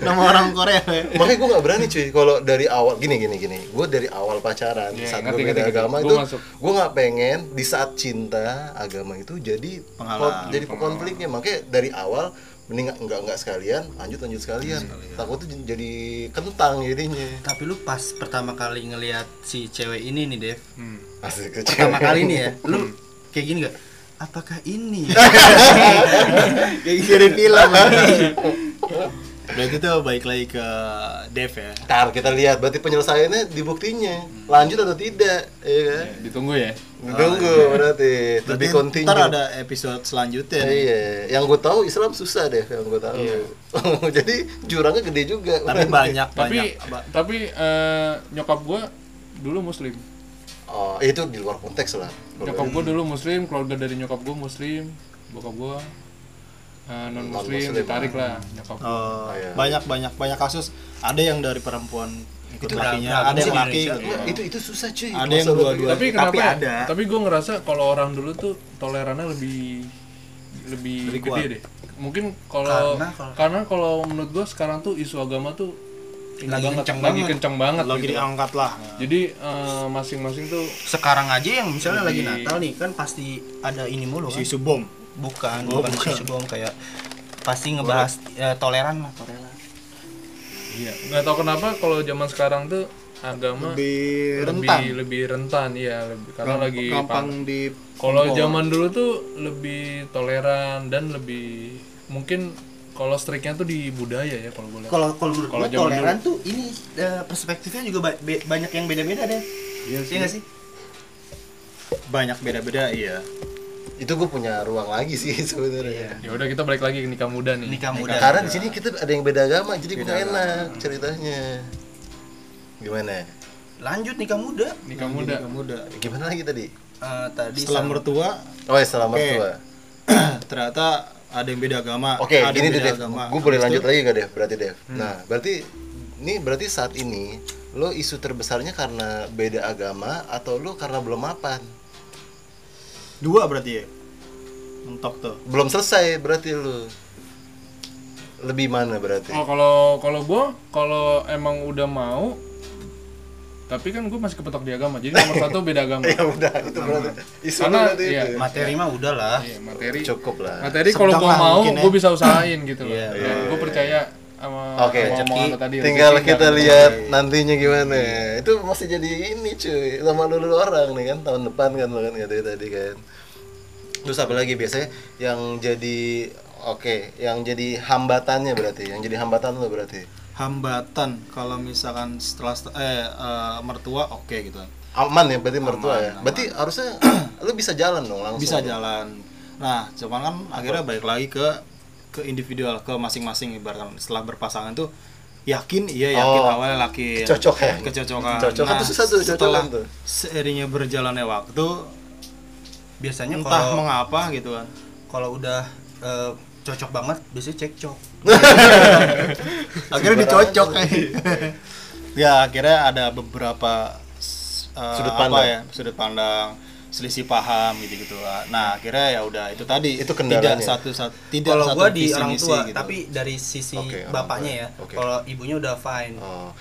nama orang Korea ya makanya gue nggak berani cuy kalau dari awal gini gini gini gue dari awal pacaran Iya, saat gue ngerti, beda agama Gua itu masuk. gue nggak pengen di saat cinta agama itu jadi Penghalang. kon- jadi konfliknya makanya dari awal mending nggak- nggak nggak sekalian lanjut lanjut sekalian takutnya j- jadi kentang jadinya Tapi lu pas pertama kali ngelihat si cewek ini nih, Dev. Hmm. asik Pertama kecil kali nih ya, lu kayak gini gak? Apakah ini? kayak dari film Berarti tuh baik lagi ke Dev ya. Ntar kita lihat berarti penyelesaiannya di buktinya. Lanjut atau tidak, ya kan? Ya, ditunggu ya Ditunggu berarti to be Berarti continue. ntar ada episode selanjutnya. nih. Iya, yang gue tahu Islam susah deh, yang gue tahu. Jadi jurangnya gede juga. Tapi banyak tapi banyak. ba- tapi eh, nyokap gua dulu muslim Oh, itu di luar konteks lah. nyokap gua dulu muslim keluarga dari nyokap gua muslim bokap gua non muslim ditarik lah nyokap. Oh, iya. banyak banyak banyak kasus. Ada yang dari perempuan ikut Itu lakinya, ada yang laki Iya, itu itu susah cuy. Ada yang Masalah dua-dua. tapi kenapa tapi ya? ada. tapi gue ngerasa kalau orang dulu tuh tolerannya lebih lebih, Lebih gede kuat. deh mungkin kalau Karena kalau- menurut gue sekarang tuh isu agama tuh ini Lagi banget, kencang lagi banget. kencang banget lagi gitu. diangkat lah. jadi eh, masing-masing tuh sekarang aja yang misalnya lagi Lebih- Natal nih kan pasti ada ini mulu kan Isu bom. Bukan Oh, bukan bukan. isu bom kayak pasti ngebahas ya, toleran lah toleran. Iya nggak tahu kenapa kalau zaman sekarang tuh agama Lebih lebih rentan. lebih rentan ya lebih, karena Gamp- lagi gampang pan- di kalau zaman dulu tuh lebih toleran dan lebih mungkin kalau strike-nya tuh di budaya ya kalau gue lihat. Kalau kalau toleran tuh ini eh, perspektifnya juga ba- be- banyak yang beda-beda deh. Iya nggak sih? Banyak beda-beda iya. Itu gue punya ruang lagi sih sebenarnya. ya udah kita balik lagi ke nikah muda nih nikah muda Karena di sini kita ada yang beda agama, jadi gue enak ceritanya. Gimana? lanjut nikah muda nikah muda Nikah muda. Gimana lagi tadi? Eh, tadi Setelah sama- mertua Oh ya setelah mertua. ternyata ada yang beda agama. Oke, ada gini yang deh beda Dev. agama. Gue boleh lanjut itu, lagi gak Dev? Berarti Dev. Nah, berarti ini berarti saat ini lo isu terbesarnya karena beda agama atau lo karena belum mapan? Dua berarti ya. Mentok tuh. Belum selesai berarti lo. Lebih mana berarti? oh kalau kalau gue kalau emang udah mau tapi kan gue masih kepetok di agama jadi nomor satu beda agama ya udah itu berarti isu Karena, berarti iya, itu. materi mah udah lah iya materi Cukup lah. materi kalau gue mau ya. gue bisa usahain gitu loh Iya, Dan iya, gue iya. percaya sama Oke, lo tadi Tinggal rezeki kita lihat nantinya gimana. Itu masih jadi ini cuy, sama lulu orang nih kan tahun depan kan lo kan katanya tadi kan. Terus apa lagi biasanya yang jadi oke, yang jadi hambatannya berarti, yang jadi hambatan lo berarti. Hambatan kalau misalkan setelah eh eh, mertua oke gitu. Aman ya berarti mertua Aman, ya. aman. Berarti harusnya lu bisa jalan dong langsung. Bisa jalan. Nah, cuman kan akhirnya balik lagi ke ke individual, ke masing-masing ibaratkan. Setelah berpasangan tuh yakin iya yakin. Oh, awalnya yakin kecocokan. kecocokan. Kecocokan. Tuh susah tuh, setelah tuh. seiringnya berjalannya waktu biasanya entah kalau mengapa gitu kan. kalau udah eh, cocok banget biasanya cekcok. Akhirnya dicocok. ya akhirnya ada beberapa eh, Sudut apa pandang. ya sudut pandang selisih paham gitu gitu nah akhirnya ya udah itu tadi Itu tidak satu satu tidak kalau gua di orang tua gitu. tapi dari sisi orang bapaknya ya Oke. kalau ibunya udah fine Oh.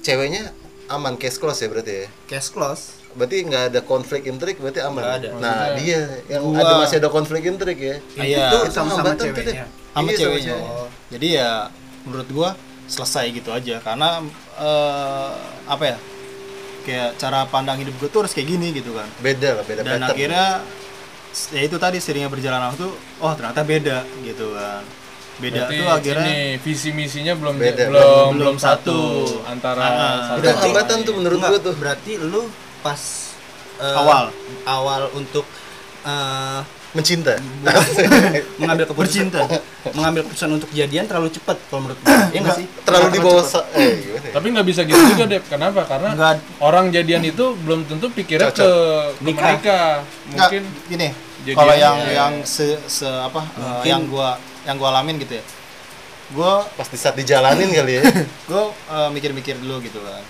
Ceweknya aman case close ya berarti ya. cash close Berarti nggak ada konflik intrik berarti aman. Nggak ada. Nah, dia yang Gua- ada masih ada konflik intrik ya. Iya. itu sama-sama hambatan tuh, ceweknya sama Iya, ceweknya cewek. jadi ya menurut gua selesai gitu aja karena eh, apa ya kayak cara pandang hidup gue tuh harus kayak gini gitu kan Beda lah, beda dan pattern. akhirnya ya itu tadi seringnya berjalan waktu oh ternyata beda gitu kan beda Berarti tuh akhirnya ini visi misinya belum Beda, belum belum belum satu. satu antara Ah, satu Itu hambatan tuh menurut Enggak, gua tuh. berarti lu pas eh, Awal. awal untuk eh, Mencinta. mengambil keputusan mengambil keputusan untuk jadian terlalu cepat kalau menurut gue ya nggak sih Terlalu di bawah eh ya? Tapi nggak bisa gitu juga deh. Kenapa? Karena Nggak. orang jadian itu belum tentu pikirnya Cocok. ke, ke Nikah. menikah. Enggak, Mungkin gini kalau yang ya. yang se, se apa Mungkin- yang gua yang gua alamin gitu ya gua Pas di saat dijalanin kali ya. gua eh, mikir-mikir dulu gitu kan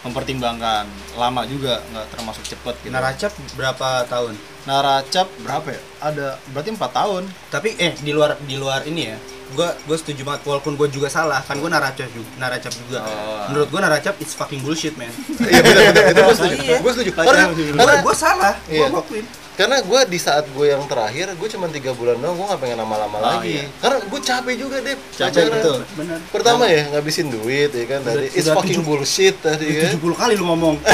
mempertimbangkan lama juga nggak termasuk cepet gitu naracap berapa tahun naracap berapa ya? Ada berarti empat tahun. Tapi eh di luar di luar ini ya gua gue setuju banget walaupun gue juga salah kan gue naracap juga naracap juga Oh. menurut gue naracap it's fucking bullshit man. Iya benar benar itu gue setuju. Iya. Gue setuju. Karena karena gue salah. Gue Iya. ngakuin karena gue di saat gue yang terakhir gue cuma tiga bulan doang gue nggak pengen lama-lama Oh, lagi. iya. karena gue capek juga deh Capek, betul. benar pertama ya ngabisin duit ya kan tadi. It's fucking tujuh- bullshit tadi kan. 70 kali lu ngomong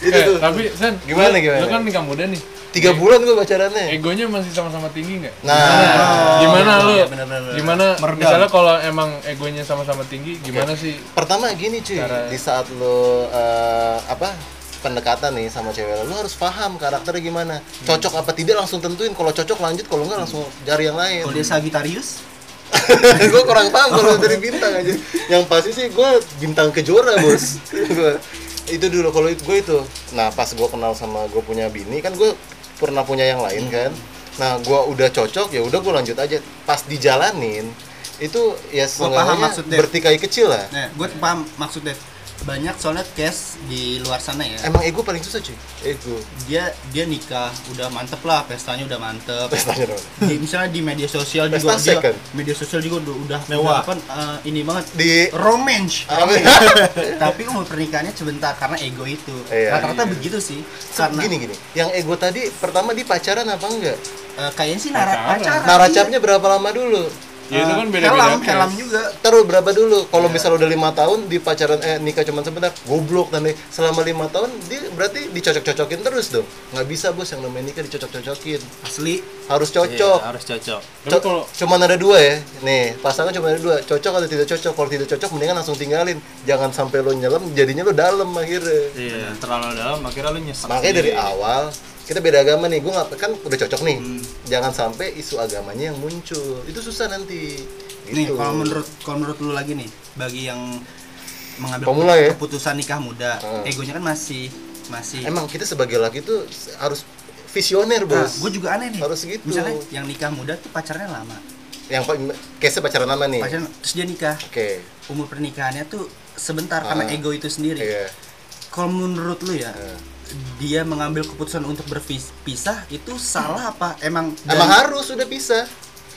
itu Eh, tuh tapi Sen, Gimana, lu- gimana? Lu kan nikah muda nih. tiga bulan gue pacarannya Egonya masih sama-sama tinggi nggak? nah gimana lu? iya, bener-bener. Gimana? Meredam. Misalnya kalau emang egonya sama-sama tinggi, gimana sih? pertama gini cuy Cara- di saat lo eh, apa pendekatan nih sama cewek lo, lo harus paham karakternya gimana cocok apa tidak langsung tentuin kalau cocok lanjut kalau enggak langsung cari yang lain Kalau dia Sagittarius, gue kurang paham kalau dari bintang aja yang pasti sih gue bintang kejora bos Gua- itu dulu kalau gue itu. Nah pas gue kenal sama gue punya bini kan gue pernah punya yang lain kan. Nah gue udah cocok ya udah gue lanjut aja. Pas dijalanin itu ya maksudnya. bertikai kecil lah. Nah gue paham maksudnya banyak soalnya case di luar sana ya. emang ego paling susah cuy? Ego. Dia dia nikah udah mantep lah, pestanya udah mantep. pestanya dong Di, misalnya di media sosial Pesta juga dia media sosial juga udah udah Mewah. udah apa eh, ini banget. Di romance. Tapi umur pernikahannya sebentar karena ego itu. Iya. rata-rata begitu sih karena gini gini. Yang ego tadi pertama di pacaran apa enggak? Eh, kayaknya sih nara Pacaran. pacaran. Naracapnya berapa lama dulu Ya itu kan beda-beda. helm case. helm juga. Taruh berapa dulu? Kalau misal udah lima tahun di pacaran eh nikah cuma sebentar goblok nanti. Selama lima tahun dia berarti dicocok-cocokin terus dong. Nggak bisa bos yang namanya nikah dicocok-cocokin. Asli. Harus cocok. Iya, harus cocok. Co- kalau cuman ada dua ya. Nih pasangan cuma ada dua. Cocok atau tidak cocok? Kalau tidak cocok mendingan langsung tinggalin. Jangan sampai lo nyelam jadinya lo dalam akhirnya. Iya terlalu dalam akhirnya lu nyesek makanya dari sendiri. awal kita beda agama nih gue nggak kan udah cocok nih jangan sampai isu agamanya yang muncul itu susah nanti nih Gitu. kalau menurut kalau menurut lu lagi nih bagi yang mengambil Pemula ya? keputusan nikah muda Hmm. egonya kan masih masih emang kita sebagai laki tuh harus visioner nah, bos gue juga aneh nih Harus gitu. misalnya yang nikah muda tuh pacarnya lama yang case pacaran lama nih pacaran terus dia nikah oke umur pernikahannya tuh sebentar Ah. karena ego itu sendiri iya kalau menurut lu ya Eh. Dia mengambil keputusan untuk berpisah itu salah apa? Emang emang harus udah bisa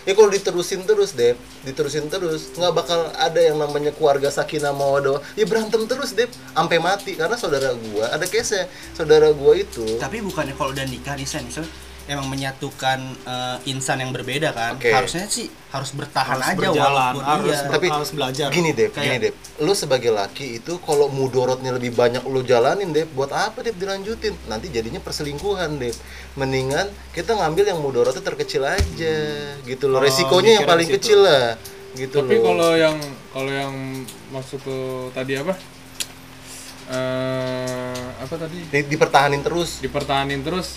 ya kalau diterusin terus deh diterusin terus. Nggak bakal ada yang namanya keluarga sakinah mawadah ya berantem terus deh sampai mati. Karena saudara gua ada case saudara gua itu tapi bukannya kalau udah nikah nih Sen, misalnya emang menyatukan eh, insan yang berbeda kan Oke. harusnya sih harus bertahan harus aja berjalan walaupun harus iya. ber- Tapi harus belajar gini deh Kayak- gini deh lu sebagai laki itu kalau mudorotnya lebih banyak lu jalanin deh buat apa deh dilanjutin nanti jadinya perselingkuhan deh mendingan kita ngambil yang mudorotnya terkecil aja gitu loh Oh, resikonya yang mikirnya paling situ. kecil lah gitu tapi loh kalau yang kalau yang masuk ke tadi apa? Eh apa tadi? Di- dipertahanin terus Dipertahanin terus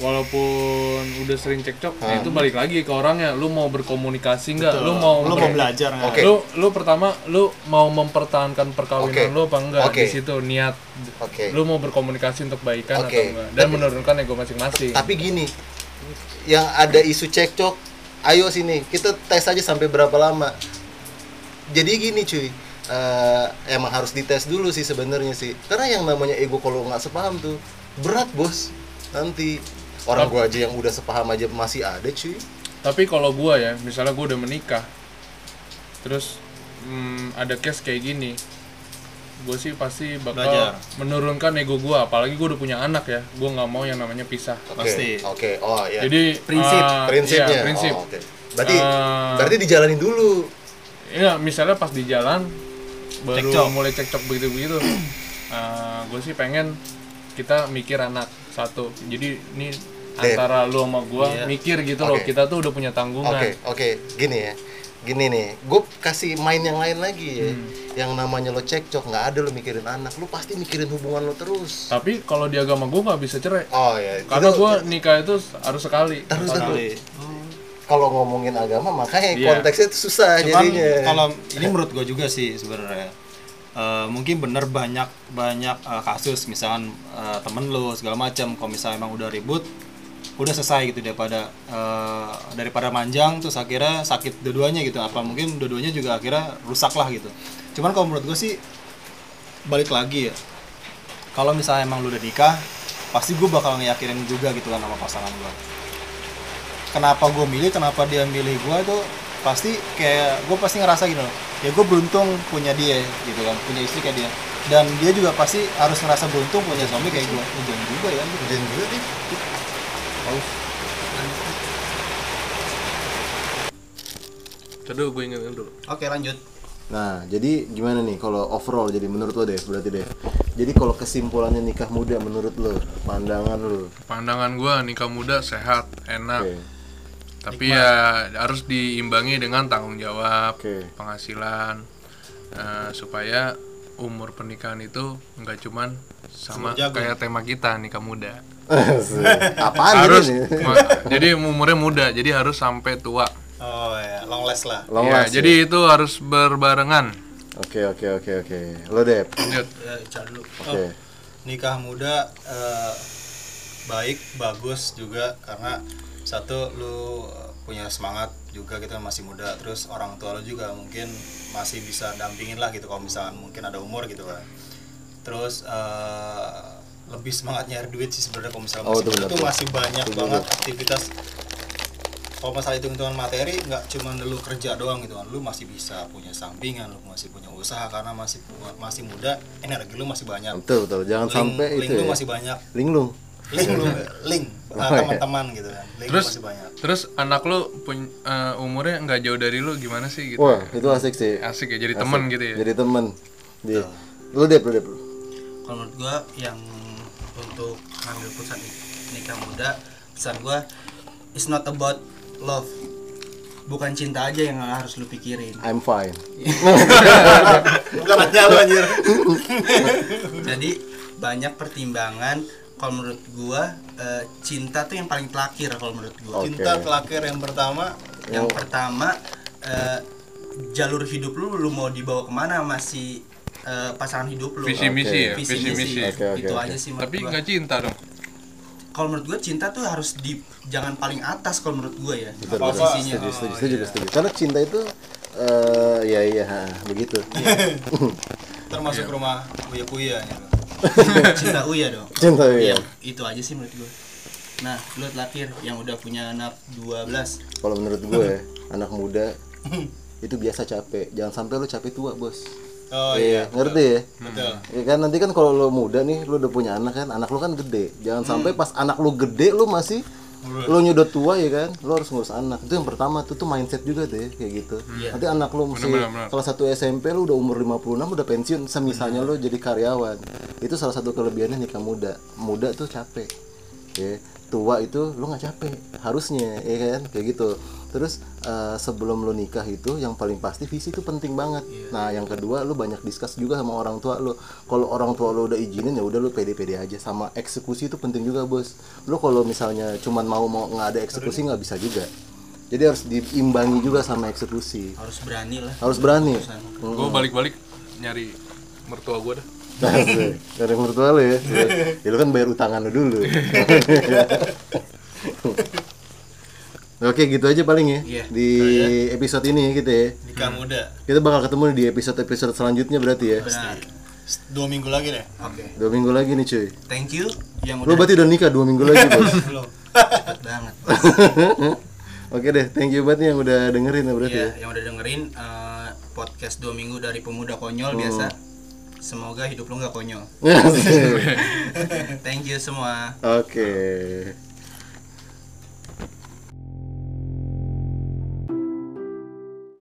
walaupun udah sering cekcok, ya itu balik lagi ke orangnya. Lu mau berkomunikasi nggak? Lu mau lu mau belajar nggak? Oke. Lu lu pertama lu mau mempertahankan perkawinan Oke. lu apa enggak Oke. di situ niat oke lu mau berkomunikasi untuk baikan Oke. atau enggak dan Tapi- menurunkan ego masing-masing. tapi gini yang ada isu cekcok ayo sini kita tes aja sampai berapa lama jadi gini cuy eh, emang harus dites dulu sih sebenarnya sih karena yang namanya ego kalau nggak sepaham tuh berat bos nanti orang gua aja yang udah sepaham aja masih ada cuy Tapi kalau gua ya, misalnya gua udah menikah, terus hmm, ada case kayak gini, gue sih pasti bakal Belajar. menurunkan ego gua. Apalagi gua udah punya anak ya, gua nggak mau yang namanya pisah. oke Pasti. oke oh ya Jadi Prinsip. eh, prinsipnya iya, prinsip. Oh, oke. berarti Eh, berarti dijalanin dulu Iya, misalnya pas di jalan baru Cekcok. mulai cekcok begitu-begitu. gue sih pengen kita mikir anak satu. Jadi ini. Antara lu sama gua Iya. mikir gitu loh. Oke. Kita tuh udah punya tanggungan. Oke, oke, gini ya. Gini nih, gue kasih main yang lain lagi ya. Hmm. Yang namanya lo cekcok, nggak ada lo mikirin anak, lo pasti mikirin hubungan lo terus. Tapi kalau di agama gua nggak bisa cerai. Oh ya, Karena gua nikah itu harus sekali. terus terus. Sekali. Kalau ngomongin agama, makanya Iya. konteksnya itu susah Cuman jadinya. kalau ini menurut gue juga sih sebenarnya Eh, mungkin bener banyak banyak eh, kasus misalkan eh, temen lu segala macam kalau misalnya emang udah ribut udah selesai gitu daripada eh, daripada manjang terus akhirnya sakit dua-duanya gitu. Apa mungkin dua-duanya juga akhirnya rusak lah gitu. Cuman kalau menurut gue sih balik lagi ya kalau misalnya emang lu udah nikah pasti gue bakal ngeyakinin juga gitu kan sama pasangan gue kenapa gue milih kenapa dia milih gue itu pasti kayak gue pasti ngerasa gitu ya gue beruntung punya dia gitu kan punya istri kayak dia. Dan dia juga pasti harus ngerasa beruntung punya suami kayak gue hujan juga ya. Dan juga nih, Aduh, gue ingetin dulu. oke lanjut Nah, jadi gimana nih kalau overall jadi menurut lo deh, berarti deh. Jadi kalau kesimpulannya nikah muda menurut lo, pandangan lo. Pandangan gua nikah muda sehat, enak. Oke. Tapi ya harus diimbangi dengan tanggung jawab, Oke. penghasilan eh, supaya umur pernikahan itu nggak cuman sama kayak tema kita nikah muda. Apaan harus ini? jadi umurnya muda, jadi harus sampai tua. oh ya long last lah Long Ya, last ya? jadi itu harus berbarengan. Oke oke oke oke. Lo Dep. Lanjut. ya dulu Oke. Oh, nikah muda eh, baik bagus juga karena satu lu punya semangat juga kita masih muda terus orang tua lu juga mungkin masih bisa dampingin lah gitu kalau misalkan mungkin ada umur gitu kan terus eh, lebih semangat nyari duit sih sebenarnya kalau misalnya Oh, masih itu masih banyak Itu banget aktivitas kalau masalah hitung-hitungan materi nggak cuma lu kerja doang gitu kan lu masih bisa punya sampingan lu masih punya usaha karena masih masih muda energi lu masih banyak Betul betul. Jangan link, sampai link itu lu ya. masih banyak Linglung. link lu link uh, Oh, iya. teman-teman gitu kan link lu Terus masih banyak terus anak lu pun eh, umurnya nggak jauh dari lu gimana sih gitu? Wah itu asik sih. Asik ya jadi temen gitu ya. Jadi temen. Dia. Lo Dep lo Dep. kalau menurut gua yang untuk ngambil pusat nikah muda pesan gua it's not about love. Bukan cinta aja yang harus lu pikirin. I'm fine. bukan hanya lu anjir. Jadi banyak pertimbangan kalau menurut gua eh, cinta tuh yang paling terakhir kalau menurut gua. Oke. cinta terakhir yang pertama? Yang pertama eh, jalur hidup lu lu mau dibawa ke mana? Masih eh, pasangan hidup lu Visi misi ya, Visi misi. Oke, oke, itu oke. aja sih menurut Tapi nggak cinta dong. kalau menurut gue cinta tuh harus di jangan paling atas kalau menurut gue ya Betul, betul. posisinya Setuju, setuju, setuju, setuju. Karena cinta itu eh ya iya ha, begitu. termasuk rumah kuya kuya gitu. cinta uya dong Cinta ya. Iya, itu aja sih menurut gue nah lu terakhir yang udah punya anak 12 Kalau menurut gue anak muda itu biasa capek. Jangan sampai lo capek tua, Bos. Oh Iya, iya ngerti ya? betul Ya kan nanti kan kalau lo muda nih, lo udah punya anak kan, anak lo kan gede. Jangan sampai pas anak lo gede lo masih lo nyudah tua ya kan, lo harus ngurus anak. Itu yang pertama tuh tuh mindset juga tuh ya, kayak gitu. Nanti anak lo mesti kelas 1 SMP lo udah umur 56 udah pensiun, semisalnya lo jadi karyawan. Itu salah satu kelebihannya nikah muda. Muda tuh capek. Ya, tua itu lo nggak capek harusnya ya kan kayak gitu terus eh, sebelum lo nikah itu yang paling pasti visi itu penting banget. Nah yang kedua lo banyak discuss juga sama orang tua lo kalau orang tua lo udah izinin ya udah lo pede-pede aja. Sama eksekusi itu penting juga bos. Lo kalau misalnya cuman mau mau nggak ada eksekusi nggak bisa juga. Jadi harus diimbangi juga sama eksekusi. Harus berani lah. Harus berani. Gue balik-balik nyari mertua gue dah. Dari mertua lo ya. Ya lo kan bayar utangan lo dulu Oke gitu aja paling ya Iya. di episode ini gitu ya. nikah muda Kita bakal ketemu di episode-episode selanjutnya berarti ya. benar dua minggu lagi deh oke Dua minggu lagi nih cuy. thank you yang Lo udah berarti udah nikah dua minggu lagi bos. belum cepet banget Oke deh, thank you banget nih yang udah dengerin ya berarti Iya, ya. yang udah dengerin eh, podcast dua minggu dari pemuda konyol biasa semoga hidup lu nggak konyol thank you semua Oke.